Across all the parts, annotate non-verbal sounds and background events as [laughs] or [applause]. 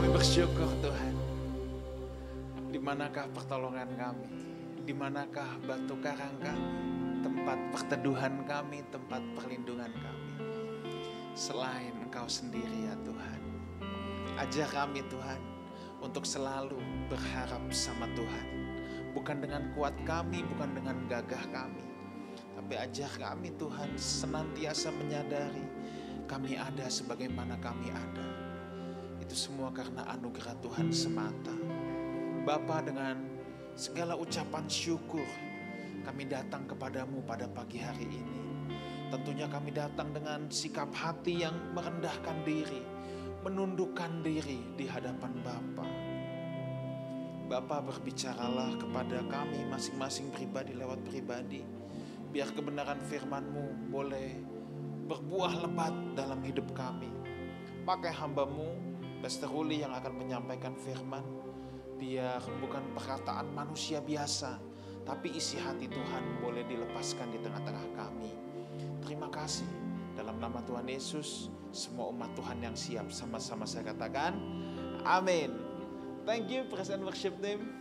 Kami bersyukur Tuhan. Di manakah pertolongan kami? Di manakah batu karang kami? Tempat perteduhan kami, tempat perlindungan kami. Selain Engkau sendiri ya Tuhan. Ajar kami Tuhan untuk selalu berharap sama Tuhan. Bukan dengan kuat kami, bukan dengan gagah kami. Tapi ajar kami Tuhan senantiasa menyadari kami ada sebagaimana kami ada. Itu semua karena anugerah Tuhan semata. Bapa dengan segala ucapan syukur kami datang kepadamu pada pagi hari ini. Tentunya kami datang dengan sikap hati yang merendahkan diri, menundukkan diri di hadapan Bapa. Bapa berbicaralah kepada kami masing-masing pribadi lewat pribadi. Biar kebenaran firman-Mu boleh berbuah lebat dalam hidup kami. Pakai hambamu, Pastor Uli yang akan menyampaikan firman. Biar bukan perkataan manusia biasa, tapi isi hati Tuhan boleh dilepaskan di tengah-tengah kami. Terima kasih. Dalam nama Tuhan Yesus, semua umat Tuhan yang siap sama-sama saya katakan, amin. Thank you, Present Worship Team.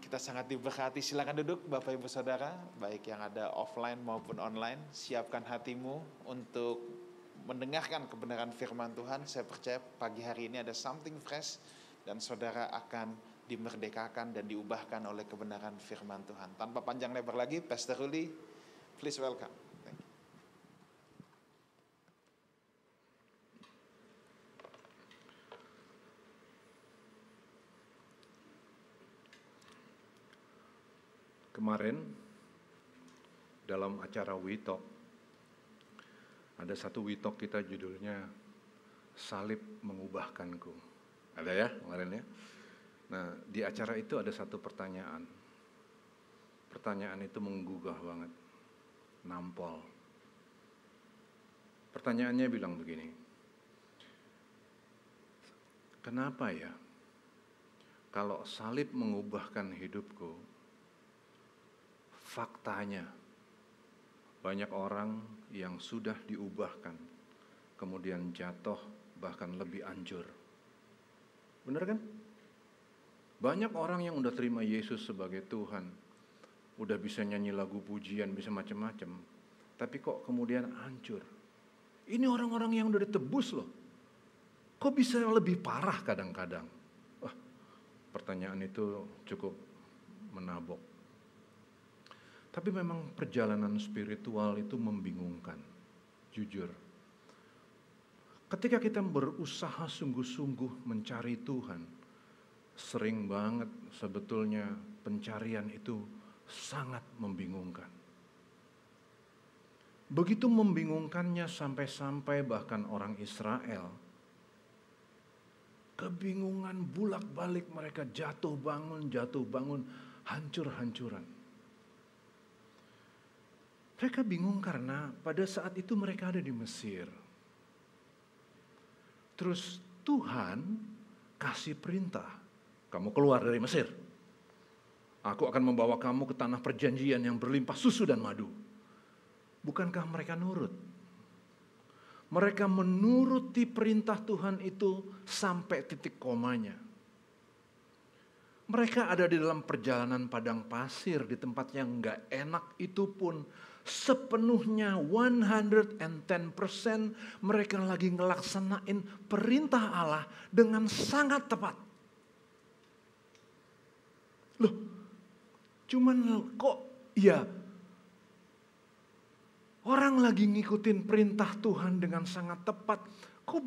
Kita sangat diberkati. Silakan duduk Bapak Ibu Saudara, baik yang ada offline maupun online. Siapkan hatimu untuk mendengarkan kebenaran firman Tuhan. Saya percaya pagi hari ini ada something fresh dan saudara akan dimerdekakan dan diubahkan oleh kebenaran firman Tuhan. Tanpa panjang lebar lagi, Pastor Ruli, please welcome. Kemarin dalam acara Witok ada satu Witok kita judulnya Salib Mengubahkanku. Ada ya kemarin ya. Nah di acara itu ada satu pertanyaan. Pertanyaan itu menggugah banget, nampol. Pertanyaannya bilang begini, kenapa ya kalau salib mengubahkan hidupku, faktanya banyak orang yang sudah diubahkan, kemudian jatuh bahkan lebih hancur. Benar kan? Banyak orang yang udah terima Yesus sebagai Tuhan, udah bisa nyanyi lagu pujian, bisa macam-macam, tapi kok kemudian hancur. Ini orang-orang yang udah ditebus loh. Kok bisa lebih parah kadang-kadang? Pertanyaan itu cukup menabok. Tapi memang perjalanan spiritual itu membingungkan, jujur. Ketika kita berusaha sungguh-sungguh mencari Tuhan, sering banget sebetulnya pencarian itu sangat membingungkan. Begitu membingungkannya sampai-sampai bahkan orang Israel kebingungan bulak-balik mereka jatuh bangun, jatuh bangun, hancur-hancuran. Mereka bingung karena pada saat itu mereka ada di Mesir. Terus Tuhan kasih perintah, kamu keluar dari Mesir. Aku akan membawa kamu ke tanah perjanjian yang berlimpah susu dan madu. Bukankah mereka nurut? Mereka menuruti perintah Tuhan itu sampai titik komanya. Mereka ada di dalam perjalanan padang pasir di tempat yang nggak enak itu pun sepenuhnya 110% mereka lagi ngelaksanain perintah Allah dengan sangat tepat. Loh, cuman kok ya orang lagi ngikutin perintah Tuhan dengan sangat tepat, kok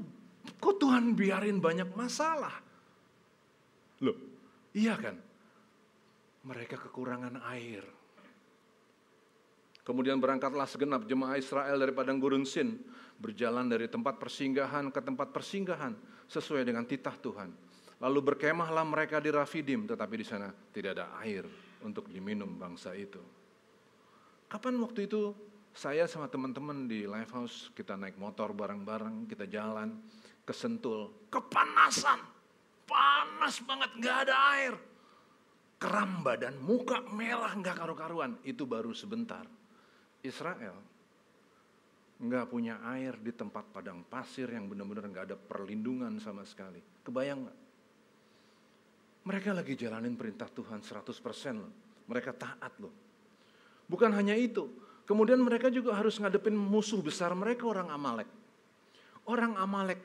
kok Tuhan biarin banyak masalah? Loh, iya kan? Mereka kekurangan air Kemudian berangkatlah segenap jemaah Israel dari padang gurun Sin, berjalan dari tempat persinggahan ke tempat persinggahan sesuai dengan titah Tuhan. Lalu berkemahlah mereka di Rafidim, tetapi di sana tidak ada air untuk diminum bangsa itu. Kapan waktu itu saya sama teman-teman di Lifehouse kita naik motor bareng-bareng, kita jalan ke Sentul, kepanasan, panas banget, nggak ada air. Keram badan, muka merah nggak karu-karuan, itu baru sebentar. Israel nggak punya air di tempat padang pasir yang benar-benar nggak ada perlindungan sama sekali. Kebayang nggak? Mereka lagi jalanin perintah Tuhan 100% loh. Mereka taat loh. Bukan hanya itu. Kemudian mereka juga harus ngadepin musuh besar mereka orang Amalek. Orang Amalek,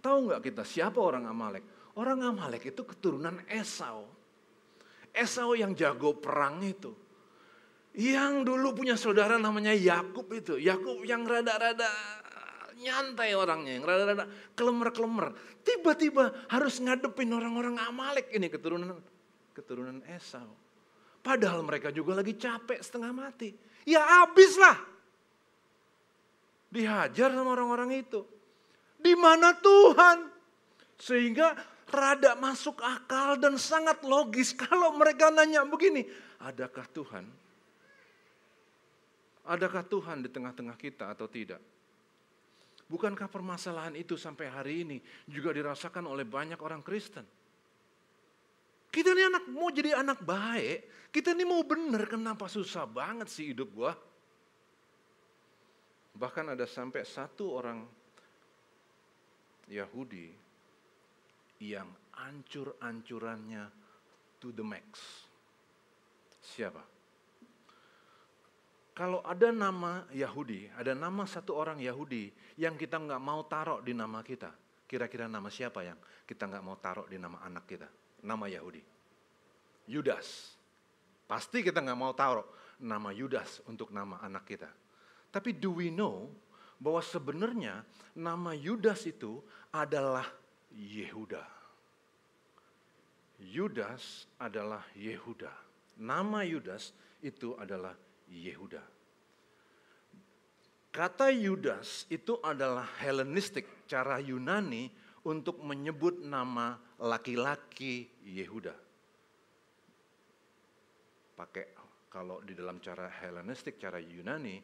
tahu nggak kita siapa orang Amalek? Orang Amalek itu keturunan Esau. Esau yang jago perang itu. Yang dulu punya saudara namanya Yakub itu. Yakub yang rada-rada nyantai orangnya, yang rada-rada kelemer-kelemer. Tiba-tiba harus ngadepin orang-orang Amalek ini keturunan keturunan Esau. Padahal mereka juga lagi capek setengah mati. Ya habislah. Dihajar sama orang-orang itu. Di mana Tuhan? Sehingga rada masuk akal dan sangat logis [laughs] kalau mereka nanya begini, adakah Tuhan? Adakah Tuhan di tengah-tengah kita atau tidak? Bukankah permasalahan itu sampai hari ini juga dirasakan oleh banyak orang Kristen? Kita ini anak mau jadi anak baik, kita ini mau benar kenapa susah banget sih hidup gua? Bahkan ada sampai satu orang Yahudi yang ancur-ancurannya to the max. Siapa? Kalau ada nama Yahudi, ada nama satu orang Yahudi yang kita nggak mau taruh di nama kita. Kira-kira nama siapa yang kita nggak mau taruh di nama anak kita? Nama Yahudi. Yudas. Pasti kita nggak mau taruh nama Yudas untuk nama anak kita. Tapi do we know bahwa sebenarnya nama Yudas itu adalah Yehuda. Yudas adalah Yehuda. Nama Yudas itu adalah Yehuda. Kata Yudas itu adalah Helenistik, cara Yunani untuk menyebut nama laki-laki Yehuda. Pakai kalau di dalam cara Helenistik, cara Yunani,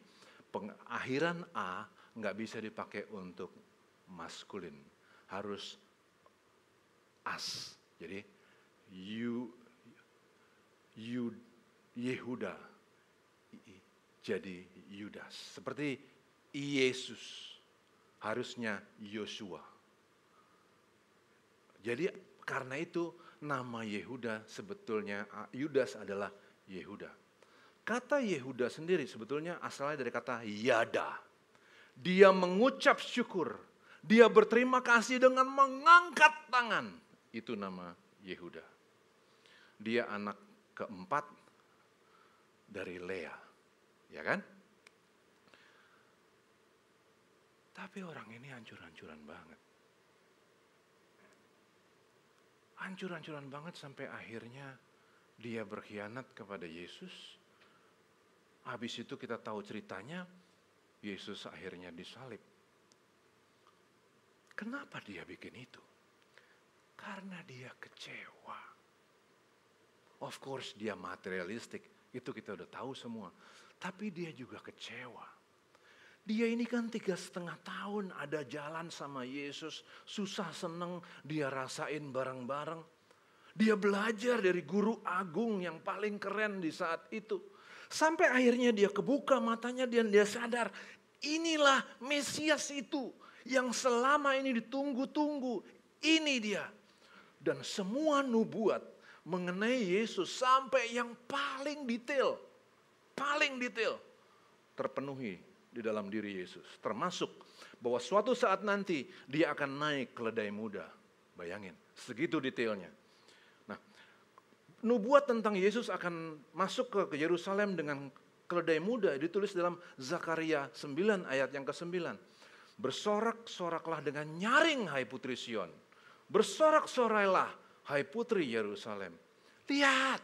pengakhiran A nggak bisa dipakai untuk maskulin, harus as. Jadi you, you Yehuda jadi Yudas. Seperti Yesus harusnya Yosua. Jadi karena itu nama Yehuda sebetulnya Yudas adalah Yehuda. Kata Yehuda sendiri sebetulnya asalnya dari kata yada. Dia mengucap syukur. Dia berterima kasih dengan mengangkat tangan. Itu nama Yehuda. Dia anak keempat dari Lea. Ya kan? Tapi orang ini hancur-hancuran banget. Hancur-hancuran banget sampai akhirnya dia berkhianat kepada Yesus. Habis itu kita tahu ceritanya, Yesus akhirnya disalib. Kenapa dia bikin itu? Karena dia kecewa. Of course dia materialistik, itu kita udah tahu semua. Tapi dia juga kecewa. Dia ini kan tiga setengah tahun ada jalan sama Yesus, susah seneng dia rasain bareng-bareng. Dia belajar dari guru agung yang paling keren di saat itu. Sampai akhirnya dia kebuka matanya dan dia sadar inilah Mesias itu yang selama ini ditunggu-tunggu. Ini dia. Dan semua nubuat mengenai Yesus sampai yang paling detail, paling detail terpenuhi di dalam diri Yesus. Termasuk bahwa suatu saat nanti dia akan naik keledai muda. Bayangin, segitu detailnya. Nah, nubuat tentang Yesus akan masuk ke Yerusalem dengan keledai muda ditulis dalam Zakaria 9 ayat yang ke-9. Bersorak-soraklah dengan nyaring hai putri Sion. Bersorak-sorailah hai putri Yerusalem. Lihat,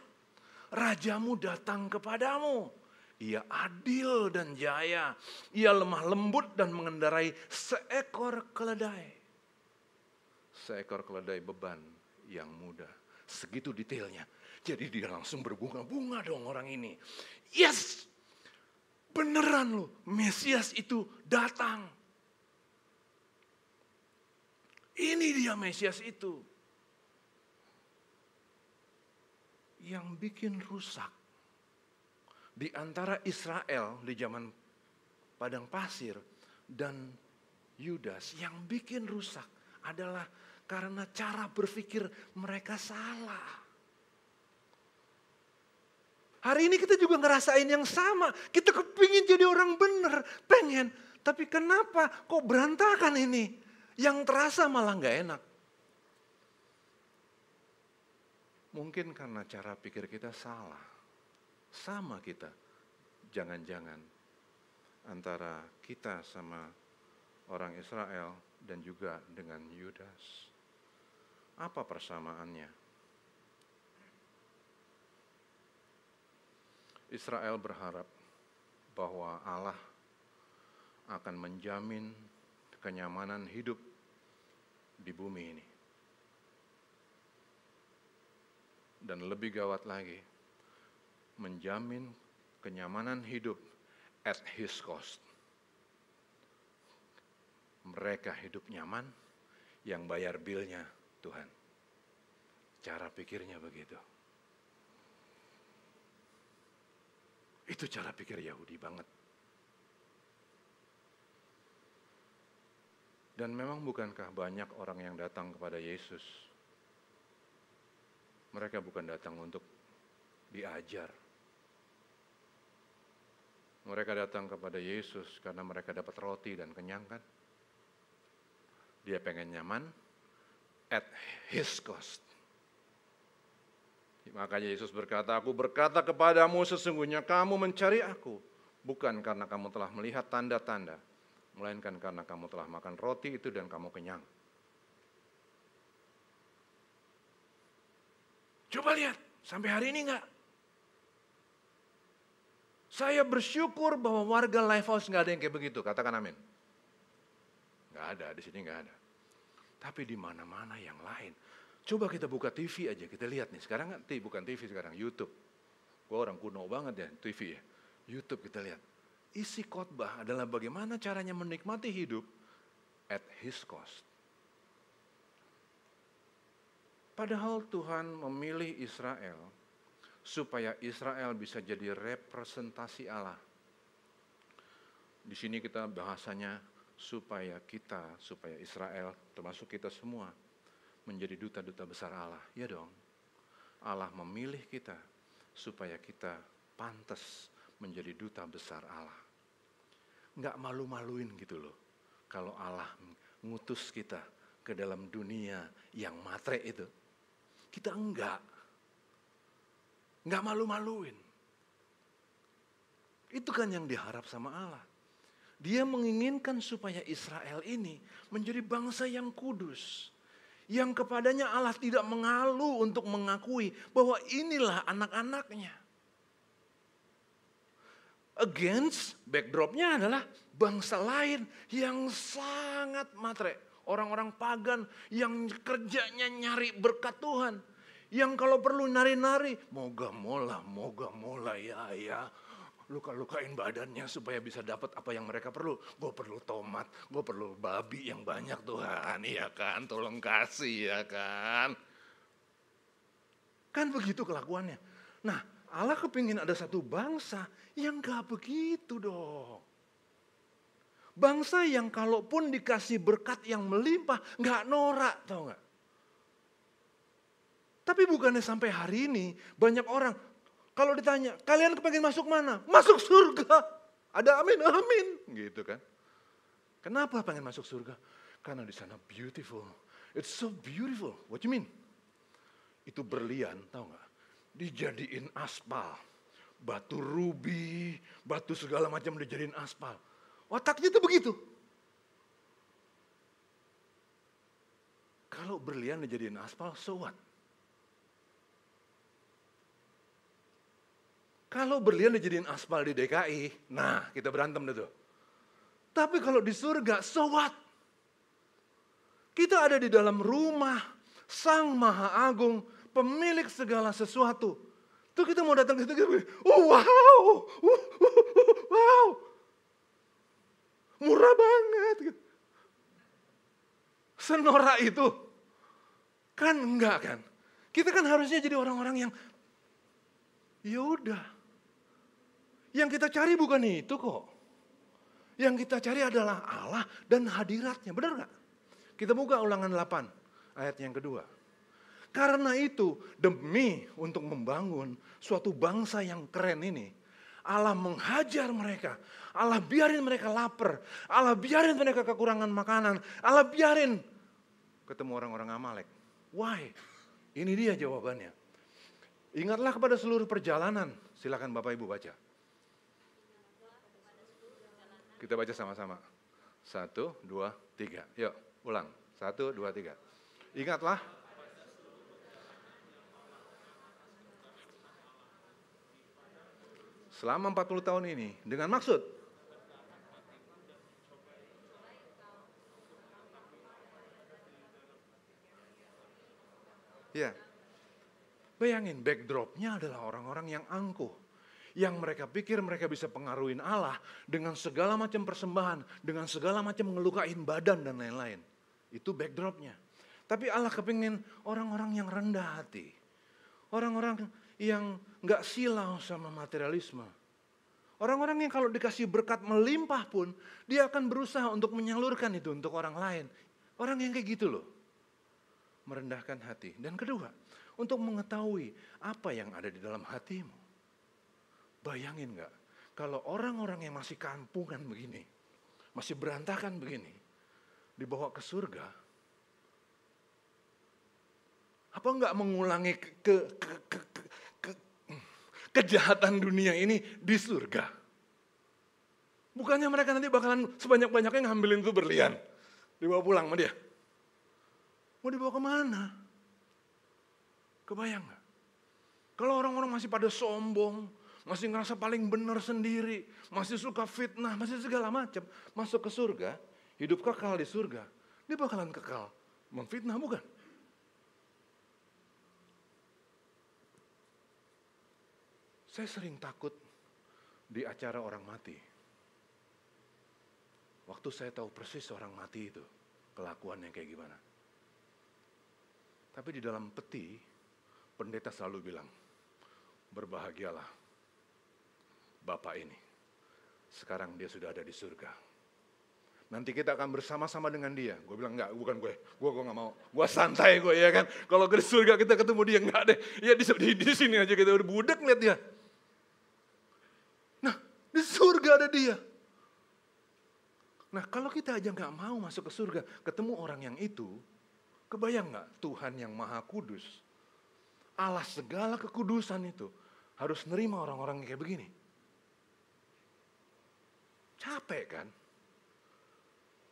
rajamu datang kepadamu. Ia adil dan jaya. Ia lemah lembut dan mengendarai seekor keledai. Seekor keledai beban yang muda. Segitu detailnya. Jadi dia langsung berbunga-bunga dong orang ini. Yes, beneran loh Mesias itu datang. Ini dia Mesias itu. Yang bikin rusak di antara Israel di zaman padang pasir dan Yudas yang bikin rusak adalah karena cara berpikir mereka salah. Hari ini kita juga ngerasain yang sama. Kita kepingin jadi orang benar, pengen. Tapi kenapa kok berantakan ini? Yang terasa malah nggak enak. Mungkin karena cara pikir kita salah. Sama kita. Jangan-jangan antara kita sama orang Israel dan juga dengan Yudas. Apa persamaannya? Israel berharap bahwa Allah akan menjamin kenyamanan hidup di bumi ini. Dan lebih gawat lagi, menjamin kenyamanan hidup at his cost. Mereka hidup nyaman, yang bayar bilnya Tuhan. Cara pikirnya begitu. Itu cara pikir Yahudi banget. Dan memang bukankah banyak orang yang datang kepada Yesus? Mereka bukan datang untuk diajar. Mereka datang kepada Yesus karena mereka dapat roti dan kenyang kan? Dia pengen nyaman at his cost. Makanya Yesus berkata, aku berkata kepadamu sesungguhnya kamu mencari aku. Bukan karena kamu telah melihat tanda-tanda. Melainkan karena kamu telah makan roti itu dan kamu kenyang. Coba lihat, sampai hari ini enggak? Saya bersyukur bahwa warga Lifehouse nggak ada yang kayak begitu. Katakan amin. Nggak ada, di sini nggak ada. Tapi di mana-mana yang lain. Coba kita buka TV aja, kita lihat nih. Sekarang kan bukan TV sekarang, YouTube. Gue orang kuno banget ya, TV ya. YouTube kita lihat. Isi khotbah adalah bagaimana caranya menikmati hidup at his cost. Padahal Tuhan memilih Israel supaya Israel bisa jadi representasi Allah. Di sini kita bahasanya supaya kita, supaya Israel, termasuk kita semua, menjadi duta-duta besar Allah. Ya dong. Allah memilih kita supaya kita pantas menjadi duta besar Allah. Nggak malu-maluin gitu loh. Kalau Allah ngutus kita ke dalam dunia yang matre itu. Kita enggak. Enggak malu-maluin. Itu kan yang diharap sama Allah. Dia menginginkan supaya Israel ini menjadi bangsa yang kudus yang kepadanya Allah tidak mengalu untuk mengakui bahwa inilah anak-anaknya. Against backdropnya adalah bangsa lain yang sangat matre. Orang-orang pagan yang kerjanya nyari berkat Tuhan. Yang kalau perlu nari-nari, moga mola, moga mola ya ya luka-lukain badannya supaya bisa dapat apa yang mereka perlu. Gue perlu tomat, gue perlu babi yang banyak Tuhan, ya kan? Tolong kasih ya kan? Kan begitu kelakuannya. Nah Allah kepingin ada satu bangsa yang gak begitu dong. Bangsa yang kalaupun dikasih berkat yang melimpah, gak norak tau gak? Tapi bukannya sampai hari ini banyak orang, kalau ditanya, kalian kepengen masuk mana? Masuk surga. Ada amin, amin. Gitu kan. Kenapa pengen masuk surga? Karena di sana beautiful. It's so beautiful. What you mean? Itu berlian, tahu nggak? Dijadiin aspal. Batu rubi, batu segala macam dijadiin aspal. Otaknya tuh begitu. Kalau berlian dijadiin aspal, so what? Kalau berlian dijadiin aspal di DKI, nah kita berantem deh tuh. Tapi kalau di surga, so what? Kita ada di dalam rumah Sang Maha Agung, pemilik segala sesuatu. Tuh kita mau datang ke situ, oh wow, uh, uh, uh, wow. Murah banget. Senora itu. Kan enggak kan? Kita kan harusnya jadi orang-orang yang ya udah yang kita cari bukan itu kok. Yang kita cari adalah Allah dan hadiratnya. Benar nggak? Kita buka ulangan 8 ayat yang kedua. Karena itu demi untuk membangun suatu bangsa yang keren ini. Allah menghajar mereka. Allah biarin mereka lapar. Allah biarin mereka kekurangan makanan. Allah biarin ketemu orang-orang Amalek. Why? Ini dia jawabannya. Ingatlah kepada seluruh perjalanan. Silakan Bapak Ibu baca. Kita baca sama-sama. Satu, dua, tiga. Yuk, ulang. Satu, dua, tiga. Ingatlah. Selama 40 tahun ini, dengan maksud Ya, bayangin backdropnya adalah orang-orang yang angkuh yang mereka pikir mereka bisa pengaruhin Allah dengan segala macam persembahan, dengan segala macam ngelukain badan dan lain-lain. Itu backdropnya. Tapi Allah kepingin orang-orang yang rendah hati. Orang-orang yang nggak silau sama materialisme. Orang-orang yang kalau dikasih berkat melimpah pun, dia akan berusaha untuk menyalurkan itu untuk orang lain. Orang yang kayak gitu loh. Merendahkan hati. Dan kedua, untuk mengetahui apa yang ada di dalam hatimu. Bayangin nggak, kalau orang-orang yang masih kampungan begini, masih berantakan begini, dibawa ke surga, apa nggak mengulangi ke, ke, ke, ke, ke, kejahatan dunia ini di surga? Bukannya mereka nanti bakalan sebanyak-banyaknya ngambilin itu berlian, dibawa pulang sama dia. Mau dibawa ke mana? Kebayang nggak? Kalau orang-orang masih pada sombong, masih ngerasa paling benar sendiri, masih suka fitnah, masih segala macam, masuk ke surga, hidup kekal di surga, dia bakalan kekal memfitnah bukan? Saya sering takut di acara orang mati. Waktu saya tahu persis orang mati itu, kelakuannya kayak gimana. Tapi di dalam peti, pendeta selalu bilang, berbahagialah Bapak ini. Sekarang dia sudah ada di surga. Nanti kita akan bersama-sama dengan dia. Gue bilang enggak, bukan gue. Gue gue nggak mau. Gue santai gue ya kan. Kalau ke surga kita ketemu dia enggak deh. Ya di, di, di sini aja kita udah budak lihat dia. Nah di surga ada dia. Nah kalau kita aja nggak mau masuk ke surga, ketemu orang yang itu, kebayang nggak Tuhan yang maha kudus, Allah segala kekudusan itu harus nerima orang-orang kayak begini. Capek kan?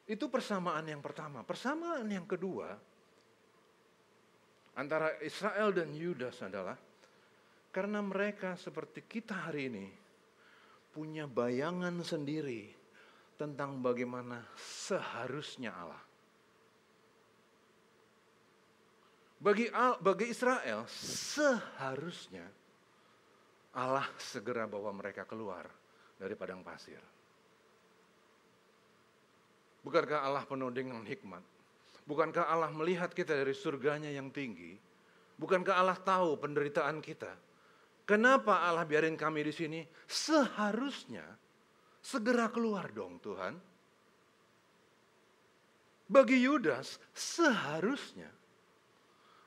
Itu persamaan yang pertama. Persamaan yang kedua antara Israel dan Yudas adalah karena mereka seperti kita hari ini punya bayangan sendiri tentang bagaimana seharusnya Allah. Bagi bagi Israel seharusnya Allah segera bawa mereka keluar dari padang pasir. Bukankah Allah penuh dengan hikmat? Bukankah Allah melihat kita dari surganya yang tinggi? Bukankah Allah tahu penderitaan kita? Kenapa Allah biarin kami di sini? Seharusnya segera keluar dong Tuhan. Bagi Yudas, seharusnya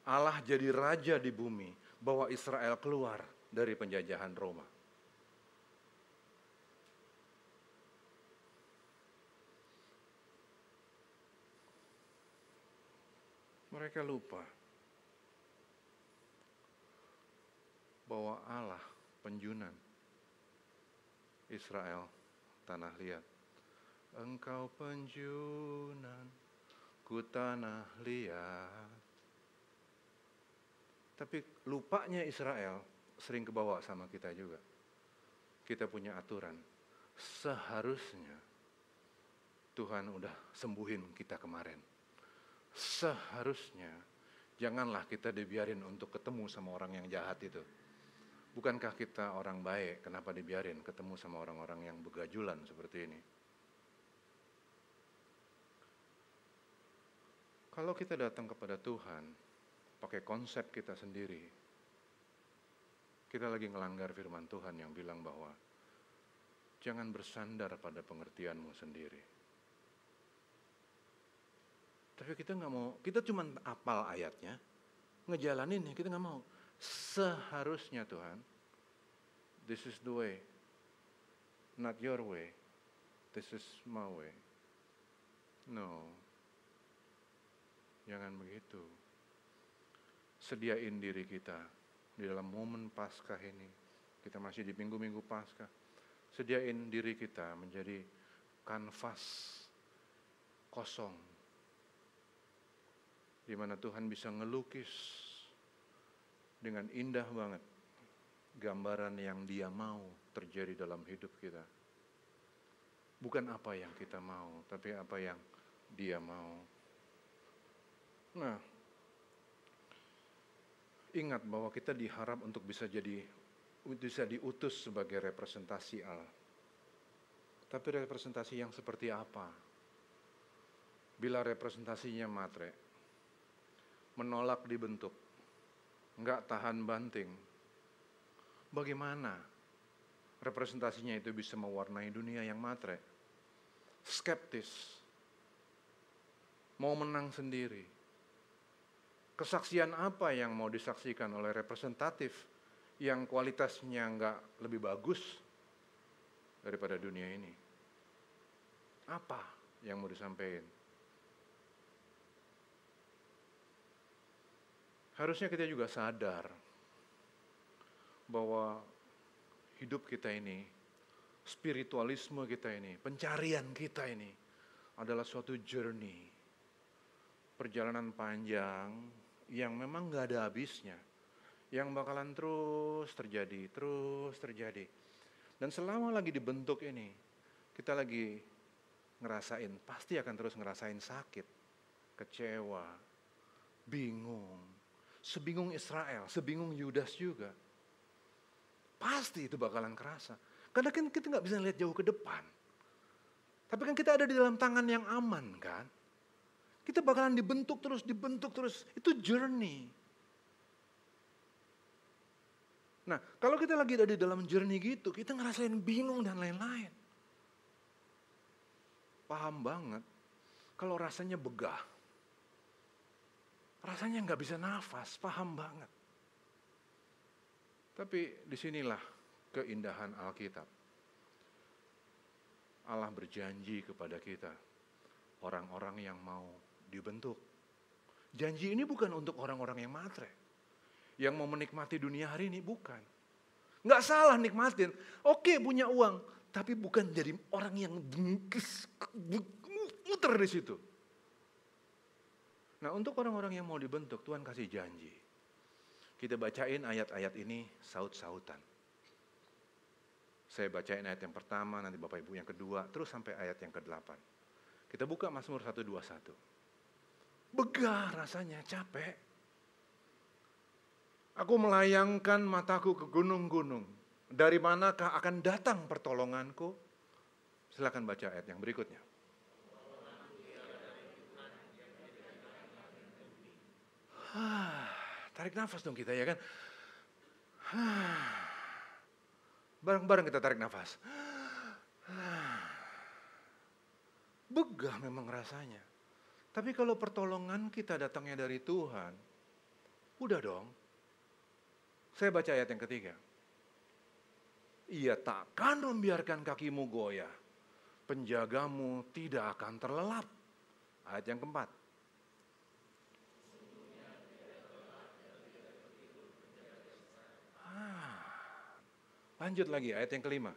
Allah jadi raja di bumi, bawa Israel keluar dari penjajahan Roma. Mereka lupa bahwa Allah penjunan Israel tanah liat. Engkau penjunan ku tanah liat. Tapi lupanya Israel sering kebawa sama kita juga. Kita punya aturan. Seharusnya Tuhan udah sembuhin kita kemarin seharusnya janganlah kita dibiarin untuk ketemu sama orang yang jahat itu. Bukankah kita orang baik, kenapa dibiarin ketemu sama orang-orang yang begajulan seperti ini? Kalau kita datang kepada Tuhan, pakai konsep kita sendiri, kita lagi ngelanggar firman Tuhan yang bilang bahwa Jangan bersandar pada pengertianmu sendiri. Tapi kita nggak mau, kita cuma apal ayatnya, ngejalanin ya, kita nggak mau. Seharusnya Tuhan, this is the way, not your way, this is my way. No, jangan begitu. Sediain diri kita di dalam momen Paskah ini. Kita masih di minggu-minggu Paskah. Sediain diri kita menjadi kanvas kosong di mana Tuhan bisa ngelukis dengan indah banget gambaran yang Dia mau terjadi dalam hidup kita. Bukan apa yang kita mau, tapi apa yang Dia mau. Nah, ingat bahwa kita diharap untuk bisa jadi bisa diutus sebagai representasi Allah. Tapi representasi yang seperti apa? Bila representasinya matre, menolak dibentuk, nggak tahan banting, bagaimana representasinya itu bisa mewarnai dunia yang matre? Skeptis, mau menang sendiri. Kesaksian apa yang mau disaksikan oleh representatif yang kualitasnya nggak lebih bagus daripada dunia ini? Apa yang mau disampaikan? Harusnya kita juga sadar bahwa hidup kita ini, spiritualisme kita ini, pencarian kita ini adalah suatu journey, perjalanan panjang yang memang nggak ada habisnya, yang bakalan terus terjadi, terus terjadi. Dan selama lagi dibentuk ini, kita lagi ngerasain, pasti akan terus ngerasain sakit, kecewa, bingung, sebingung Israel, sebingung Yudas juga. Pasti itu bakalan kerasa. Karena kan kita nggak bisa lihat jauh ke depan. Tapi kan kita ada di dalam tangan yang aman kan. Kita bakalan dibentuk terus, dibentuk terus. Itu journey. Nah, kalau kita lagi ada di dalam journey gitu, kita ngerasain bingung dan lain-lain. Paham banget kalau rasanya begah. Rasanya nggak bisa nafas, paham banget. Tapi di sinilah keindahan Alkitab. Allah berjanji kepada kita, orang-orang yang mau dibentuk. Janji ini bukan untuk orang-orang yang matre. Yang mau menikmati dunia hari ini, bukan. Nggak salah nikmatin. Oke punya uang, tapi bukan jadi orang yang muter di situ. Nah untuk orang-orang yang mau dibentuk, Tuhan kasih janji. Kita bacain ayat-ayat ini saut-sautan. Saya bacain ayat yang pertama, nanti Bapak Ibu yang kedua, terus sampai ayat yang ke-8. Kita buka Mazmur 121. Begah rasanya, capek. Aku melayangkan mataku ke gunung-gunung. Dari manakah akan datang pertolonganku? Silakan baca ayat yang berikutnya. [sighs] tarik nafas dong kita ya kan. [sighs] Bareng-bareng kita tarik nafas. [sighs] Begah memang rasanya. Tapi kalau pertolongan kita datangnya dari Tuhan, udah dong. Saya baca ayat yang ketiga. Ia takkan membiarkan kakimu goyah. Penjagamu tidak akan terlelap. Ayat yang keempat. Lanjut lagi ayat yang kelima.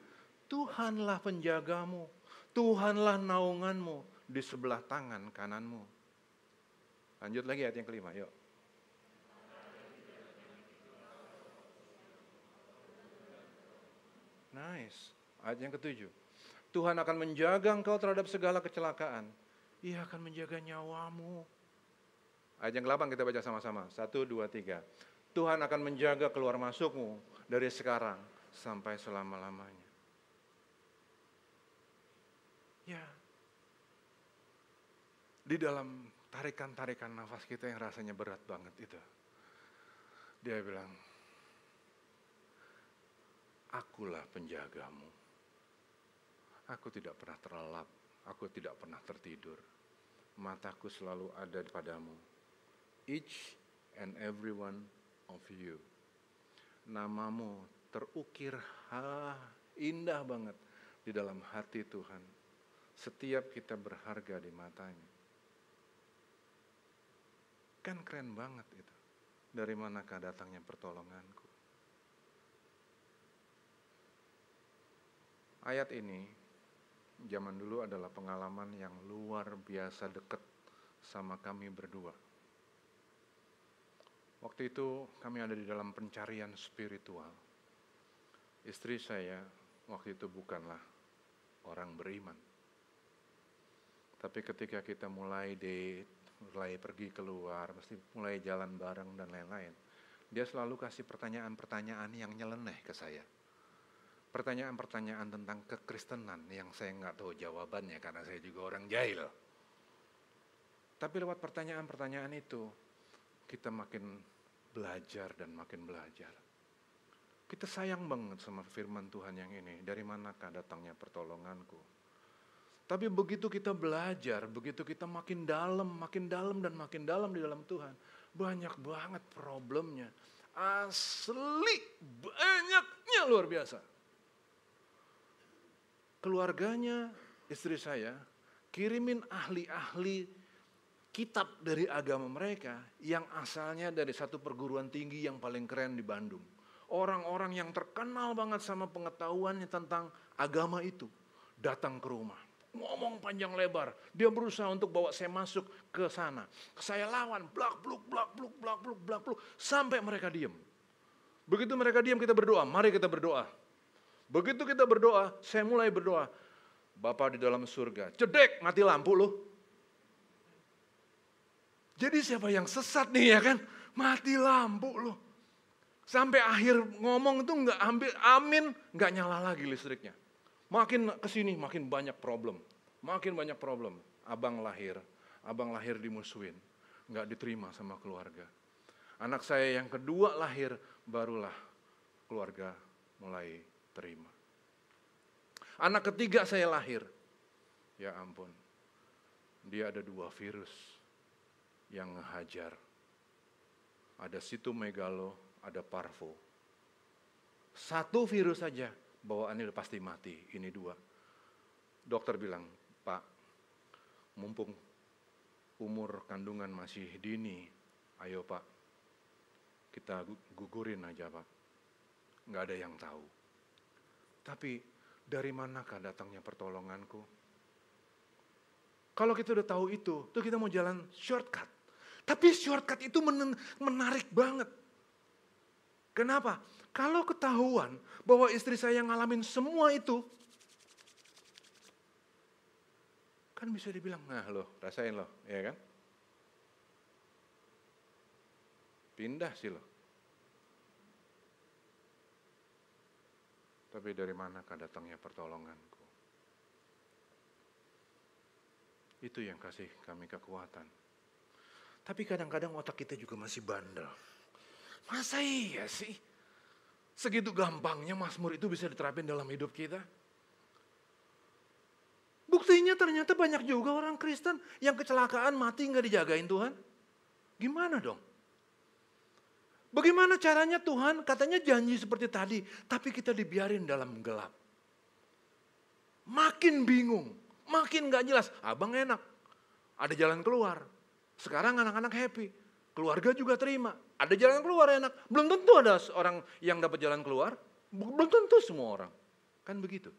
Tuhanlah penjagamu, Tuhanlah naunganmu di sebelah tangan kananmu. Lanjut lagi ayat yang kelima, yuk. Nice. Ayat yang ketujuh. Tuhan akan menjaga engkau terhadap segala kecelakaan. Ia akan menjaga nyawamu. Ayat yang ke kita baca sama-sama. Satu, dua, tiga. Tuhan akan menjaga keluar masukmu dari sekarang sampai selama-lamanya. Ya, di dalam tarikan-tarikan nafas kita yang rasanya berat banget itu. Dia bilang, akulah penjagamu. Aku tidak pernah terlelap, aku tidak pernah tertidur. Mataku selalu ada padamu. Each and every one of you. Namamu terukir ha, indah banget di dalam hati Tuhan. Setiap kita berharga di matanya. Kan keren banget itu. Dari manakah datangnya pertolonganku? Ayat ini zaman dulu adalah pengalaman yang luar biasa dekat sama kami berdua. Waktu itu kami ada di dalam pencarian spiritual. Istri saya waktu itu bukanlah orang beriman. Tapi ketika kita mulai date, mulai pergi keluar, mesti mulai jalan bareng dan lain-lain. Dia selalu kasih pertanyaan-pertanyaan yang nyeleneh ke saya pertanyaan-pertanyaan tentang kekristenan yang saya nggak tahu jawabannya karena saya juga orang jahil. Tapi lewat pertanyaan-pertanyaan itu, kita makin belajar dan makin belajar. Kita sayang banget sama firman Tuhan yang ini. Dari manakah datangnya pertolonganku? Tapi begitu kita belajar, begitu kita makin dalam, makin dalam dan makin dalam di dalam Tuhan, banyak banget problemnya. Asli, banyaknya luar biasa keluarganya istri saya kirimin ahli-ahli kitab dari agama mereka yang asalnya dari satu perguruan tinggi yang paling keren di Bandung. Orang-orang yang terkenal banget sama pengetahuannya tentang agama itu datang ke rumah. Ngomong panjang lebar, dia berusaha untuk bawa saya masuk ke sana. Saya lawan, blak bluk, blak bluk, blak bluk, blak bluk, sampai mereka diam. Begitu mereka diam kita berdoa, mari kita berdoa. Begitu kita berdoa, saya mulai berdoa. Bapak di dalam surga, cedek mati lampu loh. Jadi siapa yang sesat nih ya kan? Mati lampu loh. Sampai akhir ngomong itu nggak ambil amin, nggak nyala lagi listriknya. Makin ke sini makin banyak problem, makin banyak problem. Abang lahir, abang lahir dimusuhin, nggak diterima sama keluarga. Anak saya yang kedua lahir, barulah keluarga mulai terima. Anak ketiga saya lahir. Ya ampun. Dia ada dua virus yang ngehajar. Ada sitomegalo, ada parvo. Satu virus saja bawaannya udah pasti mati. Ini dua. Dokter bilang, Pak, mumpung umur kandungan masih dini, ayo Pak, kita gugurin aja Pak. Nggak ada yang tahu. Tapi dari manakah datangnya pertolonganku? Kalau kita udah tahu itu, tuh kita mau jalan shortcut. Tapi shortcut itu menarik banget. Kenapa? Kalau ketahuan bahwa istri saya ngalamin semua itu, kan bisa dibilang, nah loh, rasain loh, ya kan? Pindah sih loh. Tapi dari manakah datangnya pertolonganku? Itu yang kasih kami kekuatan. Tapi kadang-kadang otak kita juga masih bandel. Masa iya sih? Segitu gampangnya Mazmur itu bisa diterapin dalam hidup kita? Buktinya ternyata banyak juga orang Kristen yang kecelakaan mati nggak dijagain Tuhan. Gimana dong? Bagaimana caranya Tuhan katanya janji seperti tadi, tapi kita dibiarin dalam gelap. Makin bingung, makin gak jelas. Abang enak, ada jalan keluar. Sekarang anak-anak happy, keluarga juga terima. Ada jalan keluar enak. Belum tentu ada orang yang dapat jalan keluar, belum tentu semua orang. Kan begitu.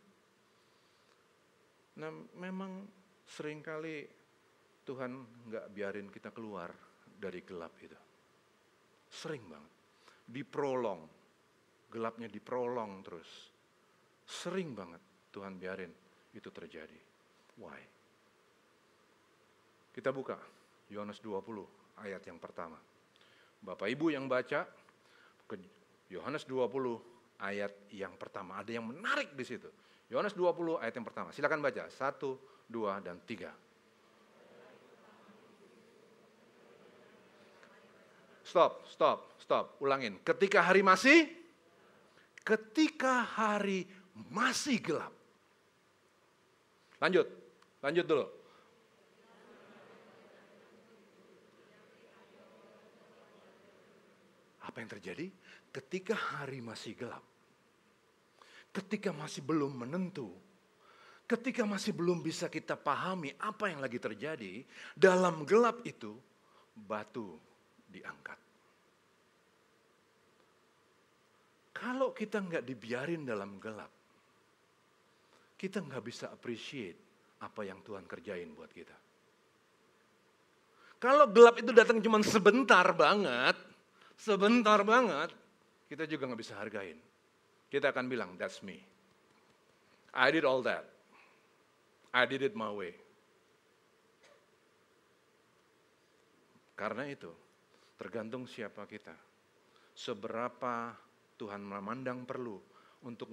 Nah memang sering kali Tuhan nggak biarin kita keluar dari gelap itu. Sering banget. Diprolong. Gelapnya diprolong terus. Sering banget Tuhan biarin itu terjadi. Why? Kita buka Yohanes 20 ayat yang pertama. Bapak Ibu yang baca Yohanes 20 ayat yang pertama. Ada yang menarik di situ. Yohanes 20 ayat yang pertama. Silakan baca. Satu, dua, dan tiga. Stop, stop, stop. Ulangin. Ketika hari masih, ketika hari masih gelap. Lanjut, lanjut dulu. Apa yang terjadi? Ketika hari masih gelap, ketika masih belum menentu, ketika masih belum bisa kita pahami apa yang lagi terjadi, dalam gelap itu batu diangkat. Kalau kita nggak dibiarin dalam gelap, kita nggak bisa appreciate apa yang Tuhan kerjain buat kita. Kalau gelap itu datang cuma sebentar banget, sebentar banget, kita juga nggak bisa hargain. Kita akan bilang, that's me. I did all that. I did it my way. Karena itu, tergantung siapa kita. Seberapa Tuhan memandang perlu untuk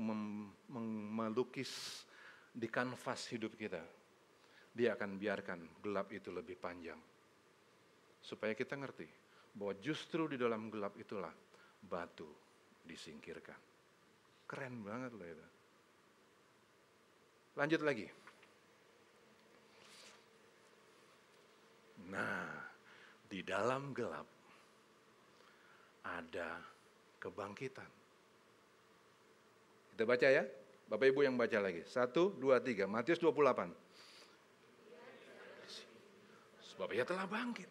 melukis di kanvas hidup kita. Dia akan biarkan gelap itu lebih panjang. Supaya kita ngerti bahwa justru di dalam gelap itulah batu disingkirkan. Keren banget loh itu. Lanjut lagi. Nah, di dalam gelap ada kebangkitan. Kita baca ya, Bapak Ibu yang baca lagi. Satu, dua, tiga. Matius 28. Sebab ia telah bangkit.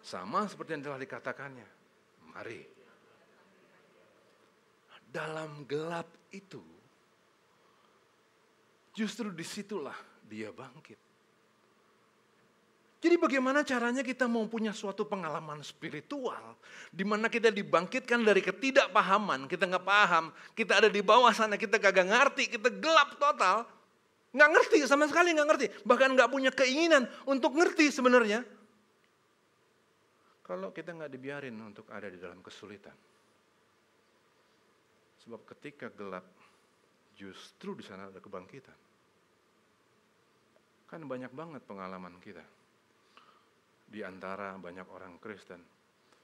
Sama seperti yang telah dikatakannya. Mari. Dalam gelap itu, justru di situlah dia bangkit. Jadi bagaimana caranya kita mau punya suatu pengalaman spiritual di mana kita dibangkitkan dari ketidakpahaman, kita nggak paham, kita ada di bawah sana, kita kagak ngerti, kita gelap total, nggak ngerti sama sekali nggak ngerti, bahkan nggak punya keinginan untuk ngerti sebenarnya. Kalau kita nggak dibiarin untuk ada di dalam kesulitan, sebab ketika gelap, justru di sana ada kebangkitan. Kan banyak banget pengalaman kita di antara banyak orang Kristen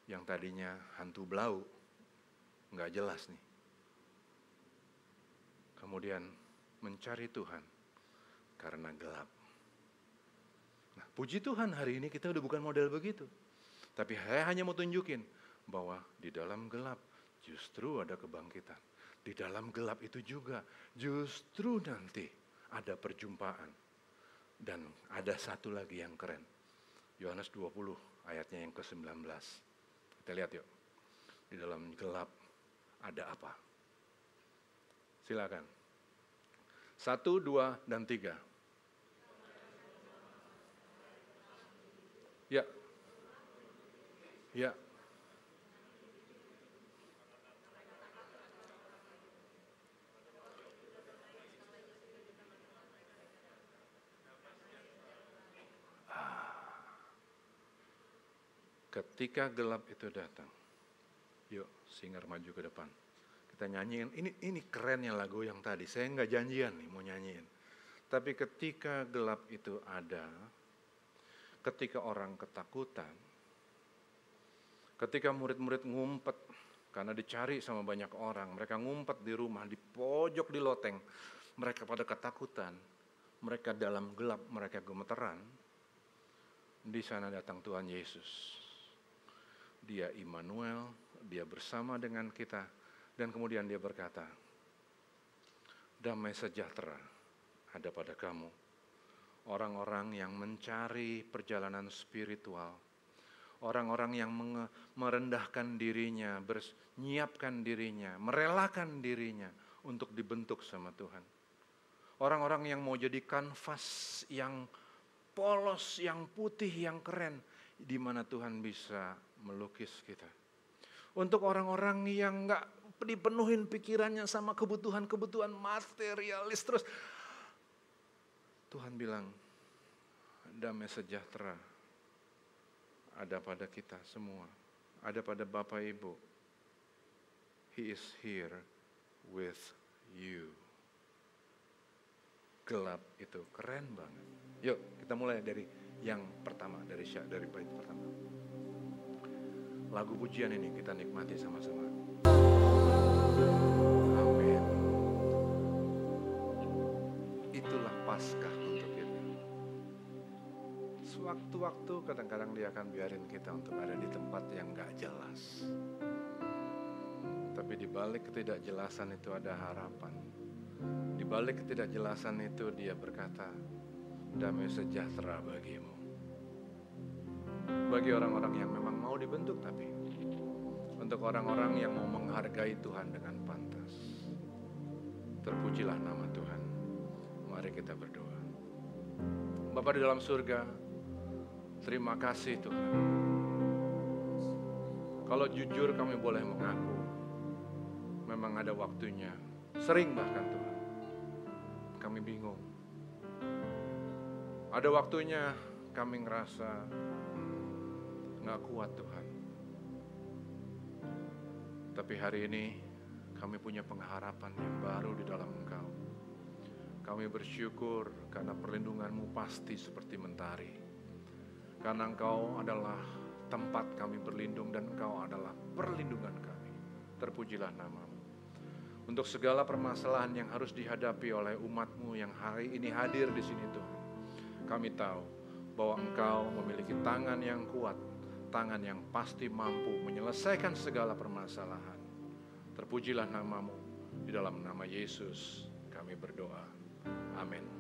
yang tadinya hantu belau, nggak jelas nih. Kemudian mencari Tuhan karena gelap. Nah, puji Tuhan hari ini kita udah bukan model begitu. Tapi saya hanya mau tunjukin bahwa di dalam gelap justru ada kebangkitan. Di dalam gelap itu juga justru nanti ada perjumpaan. Dan ada satu lagi yang keren Yohanes 20 ayatnya yang ke-19. Kita lihat yuk. Di dalam gelap ada apa? Silakan. Satu, dua, dan tiga. Ya. Ya. Ketika gelap itu datang, yuk singer maju ke depan. Kita nyanyiin, ini ini kerennya lagu yang tadi. Saya nggak janjian nih mau nyanyiin. Tapi ketika gelap itu ada, ketika orang ketakutan, ketika murid-murid ngumpet karena dicari sama banyak orang, mereka ngumpet di rumah, di pojok di loteng, mereka pada ketakutan, mereka dalam gelap, mereka gemeteran. Di sana datang Tuhan Yesus dia Immanuel, dia bersama dengan kita, dan kemudian dia berkata, damai sejahtera ada pada kamu. Orang-orang yang mencari perjalanan spiritual, orang-orang yang merendahkan dirinya, menyiapkan dirinya, merelakan dirinya untuk dibentuk sama Tuhan. Orang-orang yang mau jadi kanvas yang polos, yang putih, yang keren, di mana Tuhan bisa melukis kita. Untuk orang-orang yang nggak dipenuhin pikirannya sama kebutuhan-kebutuhan materialis terus. Tuhan bilang, damai sejahtera ada pada kita semua. Ada pada Bapak Ibu. He is here with you. Gelap itu keren banget. Yuk kita mulai dari yang pertama, dari dari bait pertama lagu pujian ini kita nikmati sama-sama. Itulah Paskah untuk kita. sewaktu-waktu kadang-kadang dia akan biarin kita untuk ada di tempat yang gak jelas. Tapi di balik ketidakjelasan itu ada harapan. Di balik ketidakjelasan itu dia berkata, damai sejahtera bagimu. Bagi orang-orang yang memang mau dibentuk tapi untuk orang-orang yang mau menghargai Tuhan dengan pantas. Terpujilah nama Tuhan. Mari kita berdoa. Bapak di dalam surga, terima kasih Tuhan. Kalau jujur kami boleh mengaku, memang ada waktunya, sering bahkan Tuhan, kami bingung. Ada waktunya kami ngerasa nggak kuat Tuhan. Tapi hari ini kami punya pengharapan yang baru di dalam Engkau. Kami bersyukur karena perlindunganmu pasti seperti mentari. Karena Engkau adalah tempat kami berlindung dan Engkau adalah perlindungan kami. Terpujilah namamu. Untuk segala permasalahan yang harus dihadapi oleh umatmu yang hari ini hadir di sini Tuhan. Kami tahu bahwa Engkau memiliki tangan yang kuat, tangan yang pasti mampu menyelesaikan segala permasalahan. Terpujilah namamu, di dalam nama Yesus kami berdoa. Amin.